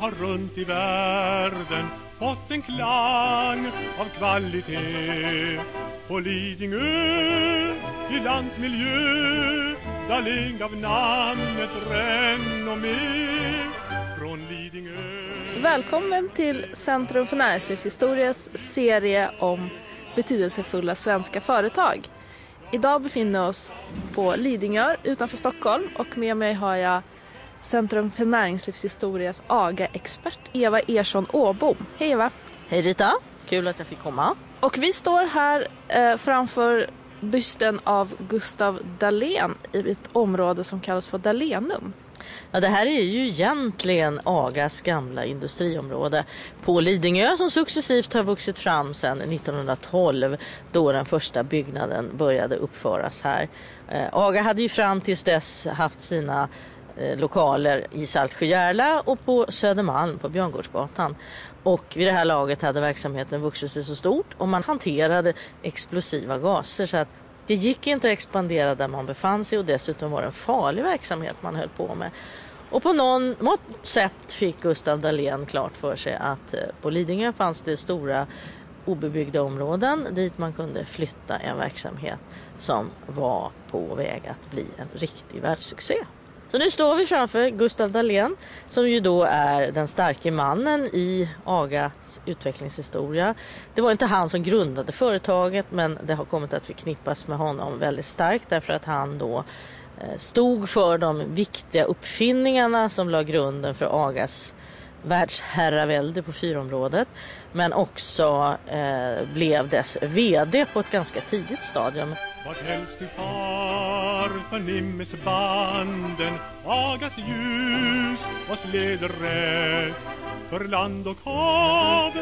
har runt i världen fått en klang av kvalitet. På Lidingö, i landsmiljö, Dahlén gav namnet renommé. Från Lidingö Välkommen till Centrum för näringslivshistorias serie om betydelsefulla svenska företag. Idag befinner vi oss på Lidingö utanför Stockholm och med mig har jag Centrum för näringslivshistorias AGA-expert Eva Ersson Åbom. Hej Eva! Hej Rita, kul att jag fick komma. Och vi står här eh, framför bysten av Gustav Dalén i ett område som kallas för Dalenum. Ja, det här är ju egentligen Agas gamla industriområde på Lidingö som successivt har vuxit fram sedan 1912 då den första byggnaden började uppföras här. Eh, Aga hade ju fram tills dess haft sina Eh, lokaler i Saltsjöjärla och på Södermalm på Björngårdsgatan. Och vid det här laget hade verksamheten vuxit sig så stort och man hanterade explosiva gaser så att det gick inte att expandera där man befann sig och dessutom var det en farlig verksamhet man höll på med. Och på något sätt fick Gustav Dahlén klart för sig att eh, på Lidingö fanns det stora obebyggda områden dit man kunde flytta en verksamhet som var på väg att bli en riktig världssuccé. Så nu står vi framför Gustav Dahlén som ju då är den starke mannen i Agas utvecklingshistoria. Det var inte han som grundade företaget men det har kommit att förknippas med honom väldigt starkt därför att han då eh, stod för de viktiga uppfinningarna som la grunden för Agas världsherravälde på fyrområdet men också eh, blev dess VD på ett ganska tidigt stadium. Var förnimmes banden Agas ljus oss leder rätt För land och hav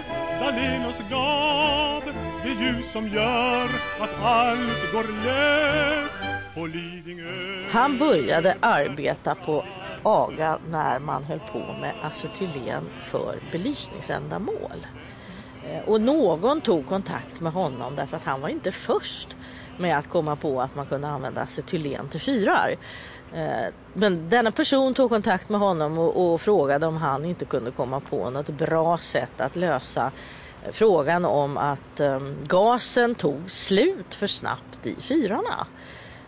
Dahlén oss gav Det ljus som gör att allt går lätt På Lidingö Han började arbeta på AGA när man höll på med acetylen för belysningsändamål. Eh, och någon tog kontakt med honom därför att han var inte först med att komma på att man kunde använda acetylen till fyrar. Eh, men denna person tog kontakt med honom och, och, frågade om han inte kunde komma på något bra sätt att lösa eh, frågan om att um, gasen tog slut för snabbt i fyrarna.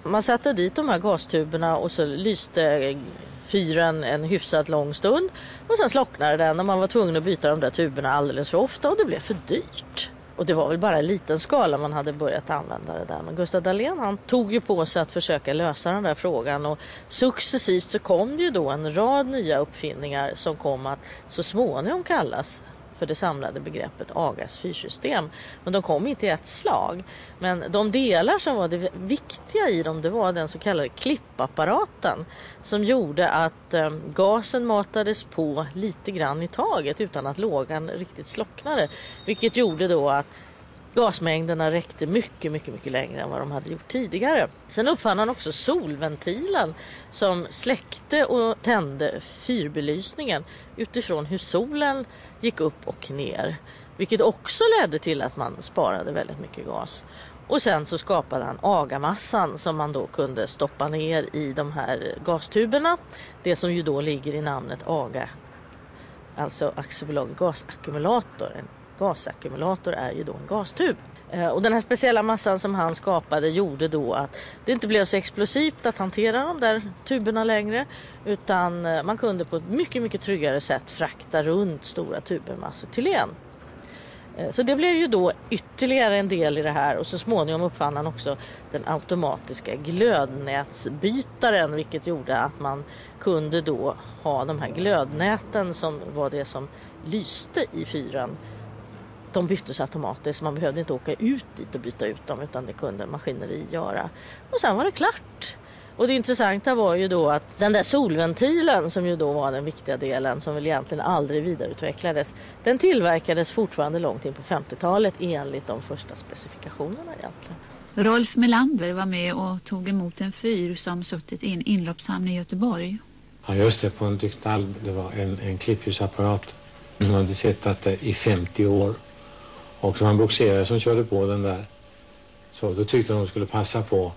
Man satte dit de här gastuberna och så lyste fyren en hyfsat lång stund och sen slocknade den och man var tvungen att byta de där tuberna alldeles för ofta och det blev för dyrt. Och det var väl bara i liten skala man hade börjat använda det där. Men Gustav Dahlén han tog ju på sig att försöka lösa den där frågan och successivt så kom det ju då en rad nya uppfinningar som kom att så småningom kallas för det samlade begreppet Agas fyrsystem. Men de kom inte i ett slag. Men de delar som var det viktiga i dem det var den så kallade klippapparaten som gjorde att eh, gasen matades på lite grann i taget utan att lågan riktigt slocknade. Vilket gjorde då att gasmängderna räckte mycket, mycket, mycket längre än vad de hade gjort tidigare. Sen uppfann han också solventilen som släckte och tände fyrbelysningen utifrån hur solen gick upp och ner. Vilket också ledde till att man sparade väldigt mycket gas. Och sen så skapade han agamassan som man då kunde stoppa ner i de här gastuberna. Det som ju då ligger i namnet aga, alltså aktiebolag gasackumulator, en gasackumulator är ju då en gastub. Eh, och den här speciella massan som han skapade gjorde då att det inte blev så explosivt att hantera de där tuberna längre utan eh, man kunde på ett mycket, mycket tryggare sätt frakta runt stora tuber med acetylen. Så det blev ju då ytterligare en del i det här och så småningom uppfann han också den automatiska glödnätsbytaren vilket gjorde att man kunde då ha de här glödnäten som var det som lyste i fyren de byttes automatiskt. Man behövde inte åka ut dit och byta ut dem utan det kunde maskineri göra. Och sen var det klart. Och det intressanta var ju då att den där solventilen som ju då var den viktiga delen som väl egentligen aldrig vidareutvecklades. Den tillverkades fortfarande långt in på 50-talet enligt de första specifikationerna egentligen. Rolf Melander var med och tog emot en fyr som suttit i en inloppshamn i Göteborg. Ja just det, på en Dyktal. Det var en, en klippljudsapparat. Man hade sett att det i 50 år och det var en boxerare som körde på den där. Så då tyckte de skulle passa på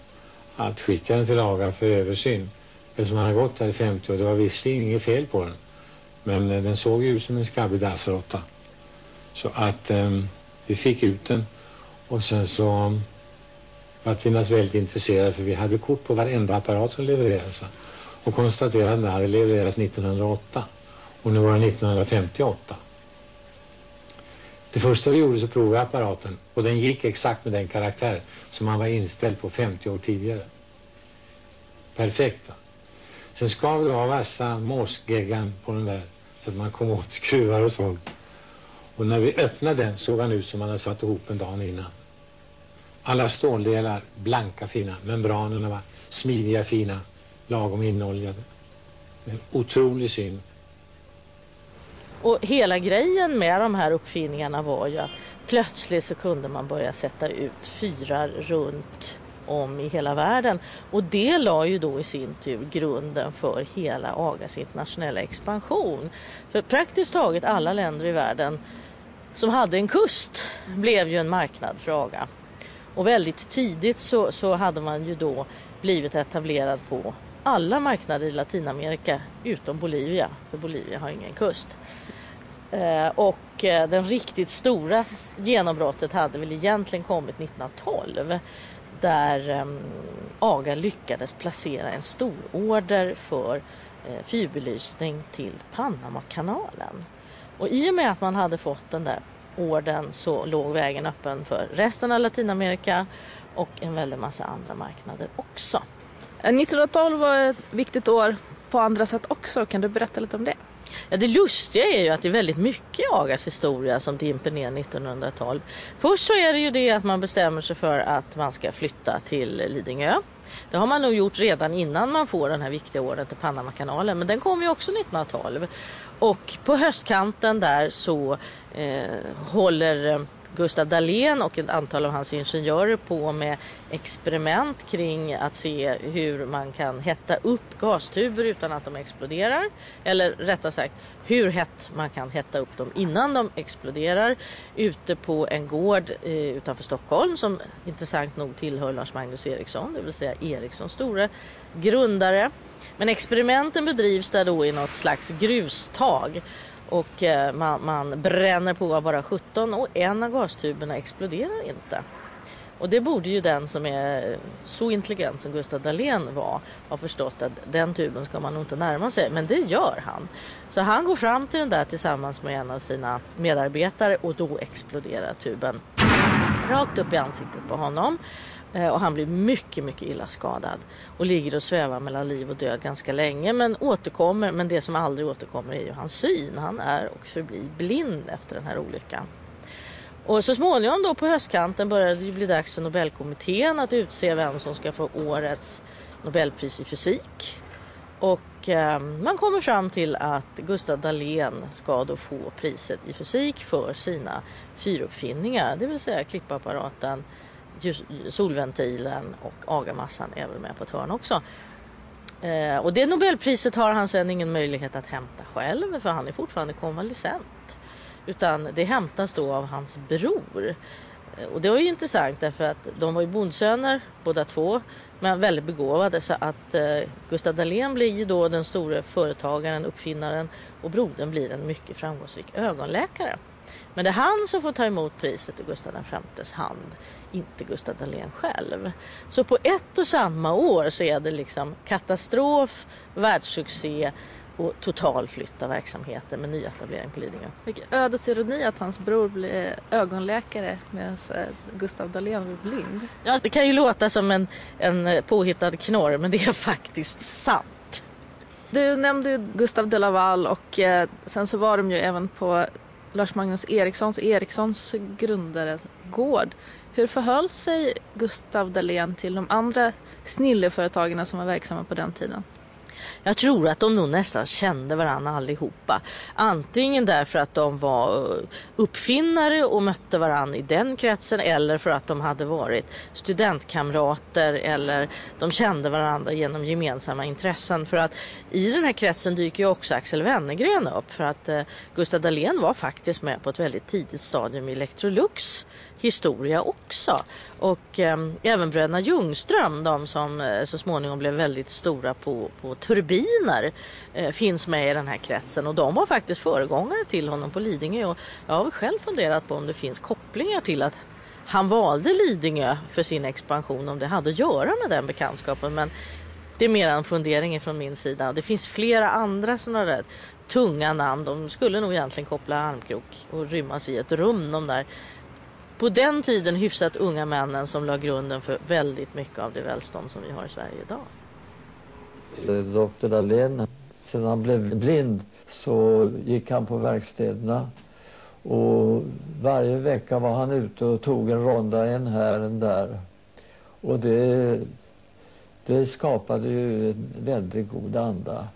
att skicka den till Aga för översyn. Eftersom han hade gått där i 50 år. Det var visserligen inget fel på den. Men eh, den såg ut som en skabbig dassråtta. Så att eh, vi fick ut den och sen så ehm, var vi naturligtvis väldigt intresserade för vi hade kort på varenda apparat som levererades. Va? Och konstaterade att den hade levererats 1908 och nu var det 1958. Det första vi gjorde så provade vi apparaten och den gick exakt med den karaktär som man var inställd på 50 år tidigare. Perfekta. Sen skar vi av vassa måsgeggan på den där så att man kom åt skruvar och sånt. Och när vi öppnade den såg han ut som man hade satt ihop en dag innan. Alla ståldelar blanka fina, membranerna var smidiga fina, lagom inoljade. En otrolig syn. Och hela grejen med de här uppfinningarna var ju att plötsligt så kunde man börja sätta ut fyrar runt om i hela världen. Och det la ju då i sin tur grunden för hela AGAs internationella expansion. För praktiskt taget alla länder i världen som hade en kust blev ju en marknad för AGA. Och väldigt tidigt så, så hade man ju då blivit etablerad på alla marknader i Latinamerika utom Bolivia, för Bolivia har ingen kust. Eh, och eh, den riktigt stora genombrottet hade väl egentligen kommit 1912 där eh, AGA lyckades placera en stororder för fyrbelysning till Panamakanalen. Och i och med att man hade fått den där orden så låg vägen öppen för resten av Latinamerika och en väldig massa andra marknader också. 1912 var ett viktigt år på andra sätt också. Kan du berätta lite om det? Ja, det lustiga är ju att det är väldigt mycket i Agas historia som dimper ner 1912. Först så är det ju det att man bestämmer sig för att man ska flytta till Lidingö. Det har man nog gjort redan innan man får den här viktiga ordern till Panamakanalen men den kom ju också 1912. Och på höstkanten där så eh, håller eh, Gustav Dahlén och ett antal av hans ingenjörer på med experiment kring att se hur man kan hetta upp gastuber utan att de exploderar. Eller rättare sagt hur hett man kan hetta upp dem innan de exploderar ute på en gård eh, utanför Stockholm som intressant nog tillhör Lars Magnus Eriksson, det vill säga Erikssons store grundare. Men experimenten bedrivs där då i något slags grustag och eh, man, man, bränner på bara 17 och en av gastuberna exploderar inte. Och det borde ju den som är så intelligent som Gustav Dahlén var ha förstått att den tuben ska man nog inte närma sig. Men det gör han. Så han går fram till den där tillsammans med en av sina medarbetare och då exploderar tuben rakt upp i ansiktet på honom. Eh, och han blir mycket, mycket illa skadad och ligger och svävar mellan liv och död ganska länge men återkommer. Men det som aldrig återkommer är ju hans syn. Han är och förblir blind efter den här olyckan. Och så småningom då på höstkanten började det bli dags för Nobelkommittén att utse vem som ska få årets Nobelpris i fysik. Och eh, man kommer fram till att Gustav Dahlén ska då få priset i fysik för sina fyruppfinningar, det vill säga klippapparaten, solventilen och agarmassan är väl med på ett hörn också. Eh, och det Nobelpriset har han sedan ingen möjlighet att hämta själv för han är fortfarande konvalescent. Utan det hämtas då av hans bror. Och det var ju intressant därför att de var ju bondsöner båda två men väldigt begåvade så att eh, Gustav Dahlén blir ju då den store företagaren, uppfinnaren och brodern blir en mycket framgångsrik ögonläkare. Men det är han som får ta emot priset i Gustav Vs hand, inte Gustav Dahlén själv. Så på ett och samma år så är det liksom katastrof, världssuccé och total flytt av verksamheten med nyetablering på Lidingö. Vilken ödets ironi att hans bror blir ögonläkare medan eh, Gustav Dahlén blir blind. Ja, det kan ju låta som en, en påhittad knorr men det är faktiskt sant. Du nämnde ju Gustav de Laval och eh, sen så var de ju även på Lars Magnus Erikssons, Erikssons grundares gård. Hur förhöll sig Gustav Dahlén till de andra snilleföretagen som var verksamma på den tiden? Jag tror att de nog nästan kände varandra allihopa. Antingen därför att de var eh, uppfinnare och mötte varandra i den kretsen eller för att de hade varit studentkamrater eller de kände varandra genom gemensamma intressen. För att i den här kretsen dyker ju också Axel Wennergren upp för att eh, Gustav Dahlén var faktiskt med på ett väldigt tidigt stadium i Electrolux historia också. Och eh, även bröderna Ljungström, de som eh, så småningom blev väldigt stora på, på turbiner eh, finns med i den här kretsen och de var faktiskt föregångare till honom på Lidingö och jag har själv funderat på om det finns kopplingar till att han valde Lidingö för sin expansion om det hade att göra med den bekantskapen men det är mer en fundering från min sida. Det finns flera andra sådana där tunga namn. De skulle nog egentligen koppla armkrok och rymmas i ett rum. De där på den tiden hyfsat unga männen som la grunden för väldigt mycket av det välstånd som vi har i Sverige idag. Dr Dahlén, sedan han blev blind så gick han på verkstäderna och varje vecka var han ute och tog en ronda, en här, en där. Och det, det skapade ju en väldigt god anda.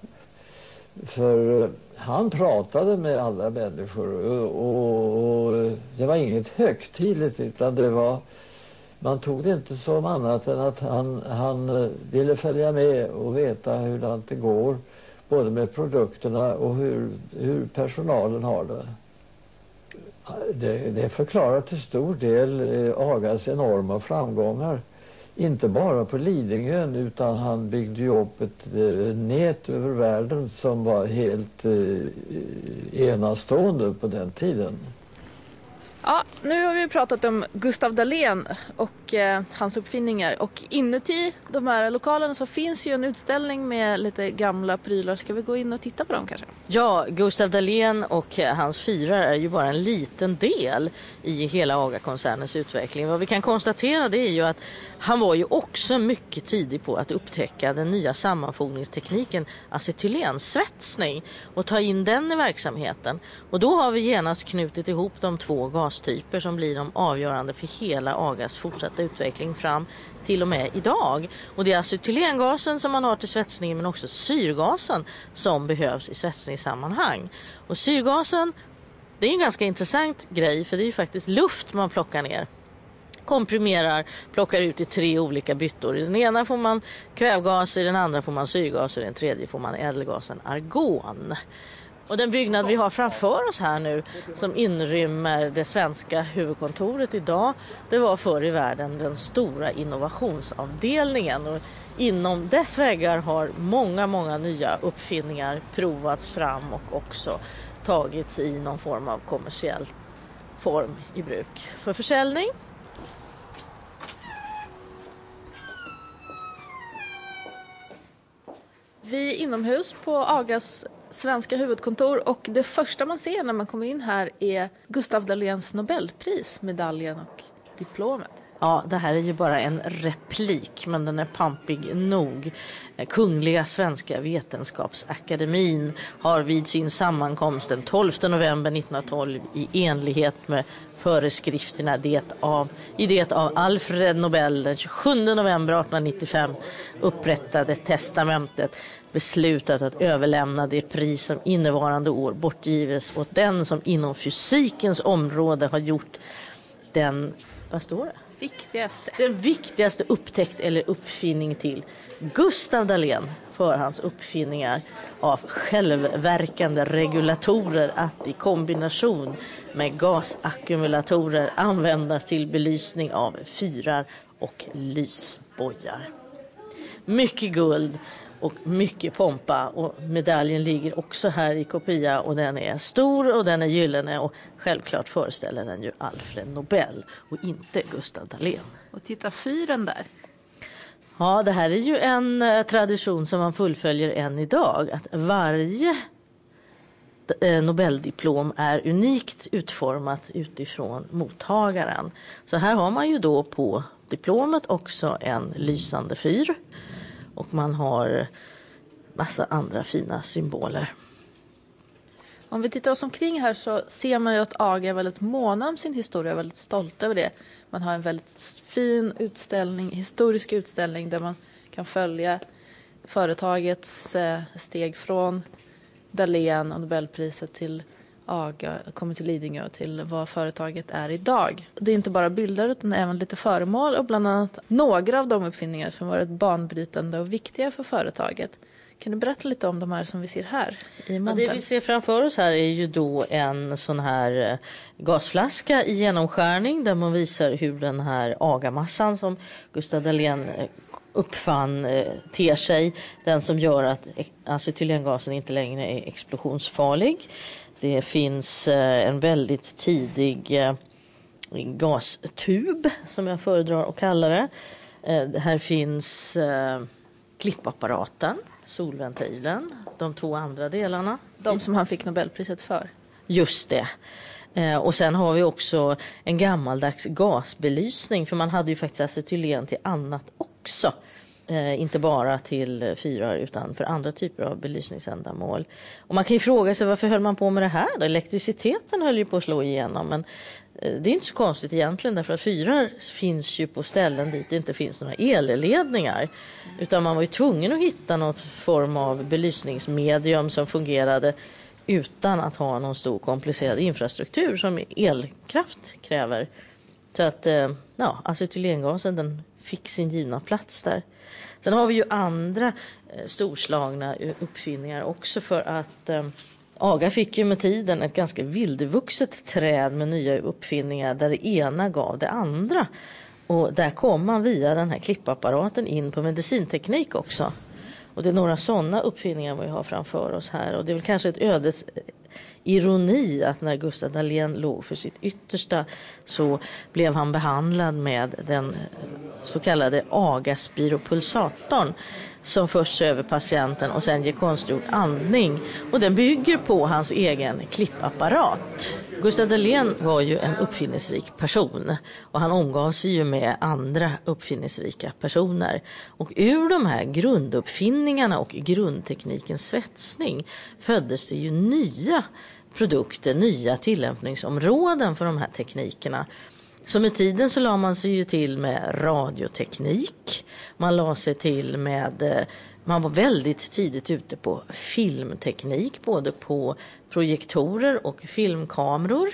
För han pratade med alla människor och, och, och, det var inget högtidligt utan det var man tog det inte som annat än att han, han eh, ville följa med och veta hur det går både med produkterna och hur, hur personalen har det. Det, det förklarar till stor del eh, Agas enorma framgångar. Inte bara på Lidingön utan han byggde ju upp ett eh, nät över världen som var helt enastående på den tiden. Nu har vi pratat om Gustav Dahlén och eh, hans uppfinningar och inuti de här lokalerna så finns ju en utställning med lite gamla prylar. Ska vi gå in och titta på dem kanske? Ja, Gustav Dahlén och eh, hans fyrar är ju bara en liten del i hela AGA-koncernens utveckling. Vad vi kan konstatera det är ju att han var ju också mycket tidig på att upptäcka den nya sammanfogningstekniken acetylensvetsning och ta in den i verksamheten. Och då har vi genast knutit ihop de två gastyper som blir de avgörande för hela AGAs fortsatta utveckling fram till och med idag. Och det är acetylengasen som man har till svetsningen men också syrgasen som behövs i svetsningssammanhang. Och syrgasen det är en ganska intressant grej för det är ju faktiskt luft man plockar ner komprimerar, plockar ut i tre olika byttor. I den ena får man kvävgas, i den andra får man syrgas och i den tredje får man ädelgasen argon. Och den byggnad vi har framför oss här nu som inrymmer det svenska huvudkontoret idag det var förr i världen den stora innovationsavdelningen. Och inom dess väggar har många, många nya uppfinningar provats fram och också tagits i någon form av kommersiell form i bruk för försäljning. Vi är inomhus på Agas svenska huvudkontor och det första man ser när man kommer in här är Gustav Dahléns Nobelpris, medaljen och diplomet. Ja, det här är ju bara en replik, men den är pampig nog. Kungliga Svenska Vetenskapsakademin har vid sin sammankomst den 12 november 1912 i enlighet med föreskrifterna det av, i det av Alfred Nobel den 27 november 1895 upprättade testamentet beslutat att överlämna det pris som innevarande år bortgives åt den som inom fysikens område har gjort den, vad står det? Viktigaste. Den viktigaste upptäckt eller uppfinning till Gustav Dahlén för hans uppfinningar av självverkande regulatorer att i kombination med gasackumulatorer användas till belysning av fyrar och lysbojar. Mycket guld och mycket pompa och medaljen ligger också här i kopia och den är stor och den är gyllene och självklart föreställer den ju Alfred Nobel och inte Gustav Dahlén. Och titta fyren där. Ja, det här är ju en eh, tradition som man fullföljer än idag. Att varje eh, Nobeldiplom är unikt utformat utifrån mottagaren. Så här har man ju då på diplomet också en lysande fyr och man har massa andra fina symboler. Om vi tittar oss omkring här så ser man ju att AGA är väldigt måna om sin historia och väldigt stolt över det. Man har en väldigt fin utställning, historisk utställning där man kan följa företagets eh, steg från Dahlén och Nobelpriset till AGA, kommer till Lidingö till vad företaget är idag. Det är inte bara bilder utan även lite föremål och bland annat några av de uppfinningar som varit banbrytande och viktiga för företaget. Kan du berätta lite om de här som vi ser här i montern? Ja, det vi ser framför oss här är ju då en sån här eh, gasflaska i genomskärning där man visar hur den här agamassan som Gustav Dahlén eh, uppfann eh, ter sig. Den som gör att acetylengasen inte längre är explosionsfarlig. Det finns eh, en väldigt tidig eh, gastub som jag föredrar att kalla det. Eh, här finns klippapparaten, solventilen, de två andra delarna. De som han fick Nobelpriset för. Just det. Och sen har vi också en gammaldags gasbelysning för man hade ju faktiskt acetylen till annat också. Eh, inte bara till fyrar utan för andra typer av belysningsändamål. Och man kan ju fråga sig varför höll man på med det här då? Elektriciteten höll ju på att slå igenom men eh, det är inte så konstigt egentligen därför att fyrar finns ju på ställen dit det inte finns några elledningar. Utan man var ju tvungen att hitta något form av belysningsmedium som fungerade utan att ha någon stor komplicerad infrastruktur som elkraft kräver. Så att eh, ja, acetylengasen den fick sin givna plats där. Sen har vi ju andra eh, storslagna eh, uppfinningar också för att eh, Aga fick ju med tiden ett ganska vildvuxet träd med nya uppfinningar där det ena gav det andra. Och där kom man via den här klippapparaten in på medicinteknik också. Och det är några sådana uppfinningar vi har framför oss här och det är väl kanske ett ödes ironi att när Gustav Dahlén låg för sitt yttersta så blev han behandlad med den så kallade agaspiropulsatorn som först söver patienten och sen ger konstgjord andning. Och den bygger på hans egen klippapparat. Gustav Dahlén var ju en uppfinningsrik person och han omgav sig ju med andra uppfinningsrika personer. Och ur de här grunduppfinningarna och grundteknikens svetsning föddes det ju nya produkter, nya tillämpningsområden för de här teknikerna. Så med tiden så la man sig ju till med radioteknik. Man la sig till med eh, man var väldigt tidigt ute på filmteknik, både på projektorer och filmkameror.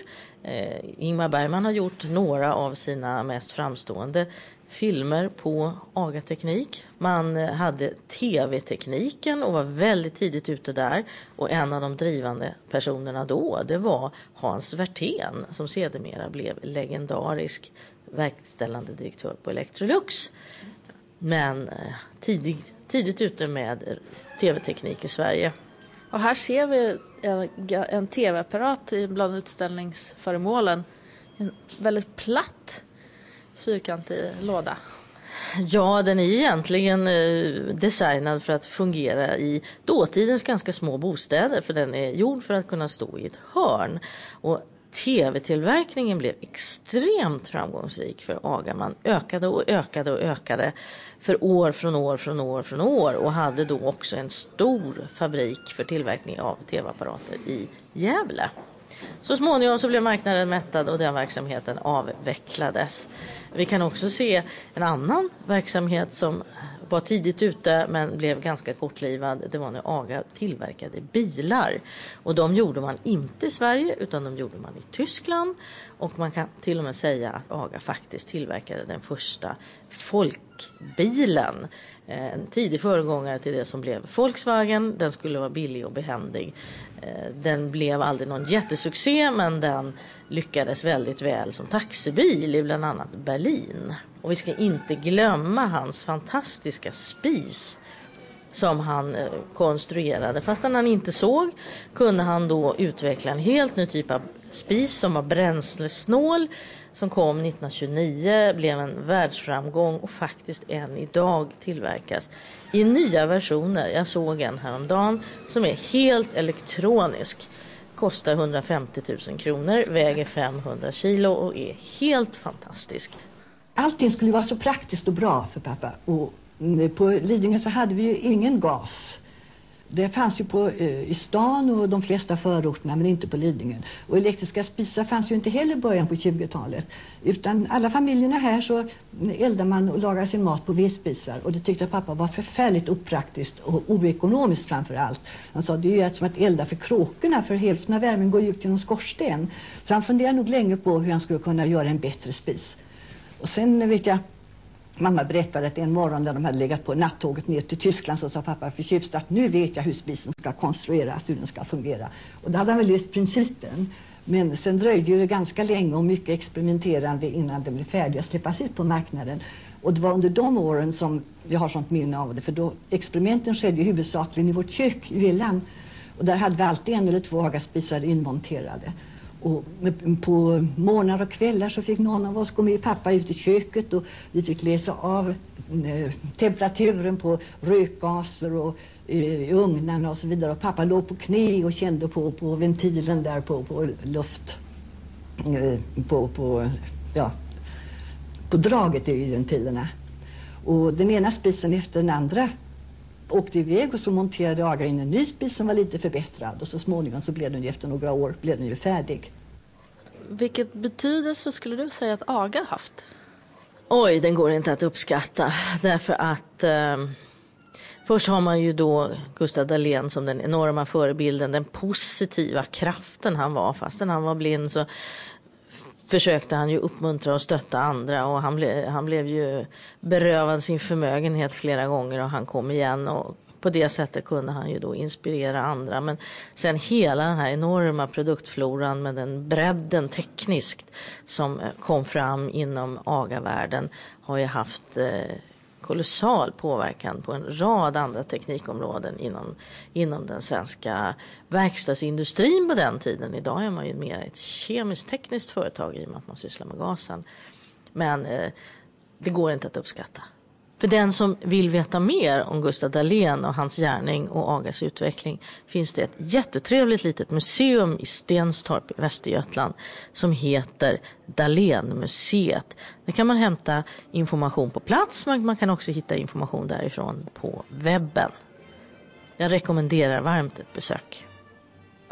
Eh, Ingmar Bergman har gjort några av sina mest framstående filmer på AGA-teknik. Man hade tv-tekniken och var väldigt tidigt ute där. Och en av de drivande personerna då, det var Hans Werthén som sedermera blev legendarisk verkställande direktör på Electrolux. Men eh, tidigt, tidigt ute med tv-teknik i Sverige. Och här ser vi en, en tv-apparat bland utställningsföremålen. En väldigt platt fyrkantig låda. Ja, den är egentligen eh, designad för att fungera i dåtidens ganska små bostäder för den är gjord för att kunna stå i ett hörn. Och tv-tillverkningen blev extremt framgångsrik för AGA. Man ökade och ökade och ökade för år från år från år från år och hade då också en stor fabrik för tillverkning av tv-apparater i Gävle. Så småningom så blev marknaden mättad och den verksamheten avvecklades. Vi kan också se en annan verksamhet som var tidigt ute men blev ganska kortlivad. Det var när AGA tillverkade bilar. Och de gjorde man inte i Sverige utan de gjorde man i Tyskland. Och man kan till och med säga att AGA faktiskt tillverkade den första folkbilen. Eh, en tidig föregångare till det som blev Volkswagen. Den skulle vara billig och behändig. Eh, den blev aldrig någon jättesuccé men den lyckades väldigt väl som taxibil i bland annat Berlin. Och vi ska inte glömma hans fantastiska spis som han eh, konstruerade. Fast han inte såg kunde han då utveckla en helt ny typ av spis som var bränslesnål som kom 1929, blev en världsframgång och faktiskt än idag tillverkas i nya versioner. Jag såg en häromdagen som är helt elektronisk. Kostar 150 000 kronor, väger 500 kilo och är helt fantastisk. Allting skulle vara så praktiskt och bra för pappa. Och mm, på Lidingö så hade vi ju ingen gas. Det fanns ju på, eh, i stan och de flesta förorterna men inte på Lidingö. Och elektriska spisar fanns ju inte heller i början på 20-talet. Utan alla familjerna här så mm, eldade man och lagade sin mat på vedspisar. Och det tyckte pappa var förfärligt opraktiskt och oekonomiskt framför allt. Han sa det är ju som att elda för kråkorna för hälften av värmen går ju ut genom skorsten. Så han funderade nog länge på hur han skulle kunna göra en bättre spis. Och sen vet jag Mamma berättade att en morgon när de hade legat på nattåget ner till Tyskland så sa pappa förtjust att nu vet jag hur spisen ska konstrueras, hur den ska fungera. Och då hade han väl löst principen. Men sen dröjde det ganska länge och mycket experimenterande innan den blev färdig att släppas ut på marknaden. Och det var under de åren som jag har sånt minne av det för då experimenten skedde huvudsakligen i vårt kök i villan. Och där hade vi alltid en eller två Hagaspisar inmonterade. Och på morgnar och kvällar så fick någon av oss gå med pappa ut i köket och vi fick läsa av eh, temperaturen på rökgaser och eh, i ugnarna och så vidare. Och pappa låg på knä och kände på, på ventilen där på, på luft. Eh, på, på, ja, på draget i ventilerna. Och den ena spisen efter den andra åkte iväg och så monterade Aga in en ny spis som var lite förbättrad och så småningom så blev den ju efter några år blev den ju färdig. Vilket betydelse skulle du säga att Aga haft? Oj, den går inte att uppskatta därför att eh, Först har man ju då Gustav Dahlén som den enorma förebilden, den positiva kraften han var. Fastän han var blind så försökte han ju uppmuntra och stötta andra och han, ble, han blev ju berövad sin förmögenhet flera gånger och han kom igen och på det sättet kunde han ju då inspirera andra. Men sen hela den här enorma produktfloran med den bredden tekniskt som kom fram inom agavärlden har ju haft eh, kolossal påverkan på en rad andra teknikområden inom, inom den svenska verkstadsindustrin på den tiden. Idag är man ju mer ett kemiskt tekniskt företag i och med att man sysslar med gasen. Men eh, det går inte att uppskatta. För den som vill veta mer om Gustav Dahlén och hans gärning och Agas utveckling finns det ett jättetrevligt litet museum i Stenstorp i Västergötland som heter Dahlénmuseet. Där kan man hämta information på plats men man kan också hitta information därifrån på webben. Jag rekommenderar varmt ett besök.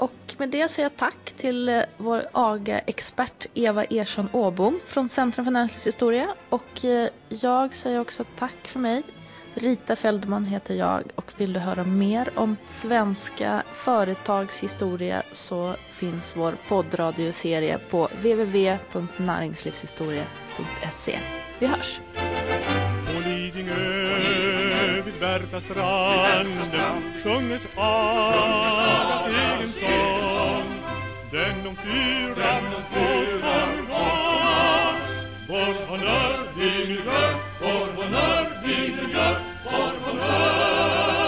Och med det säger jag tack till eh, vår AGA-expert Eva Ersson Åbom från Centrum för näringslivshistoria. Och eh, jag säger också tack för mig. Rita Feldman heter jag och vill du höra mer om svenska företags historia så finns vår poddradioserie på www.näringslivshistoria.se. Vi hörs! Sterka stranden sjunges av egen sång. Den om fyren får vara. Vår honnör blir miljö, vår honnör blir miljö, vår honnör.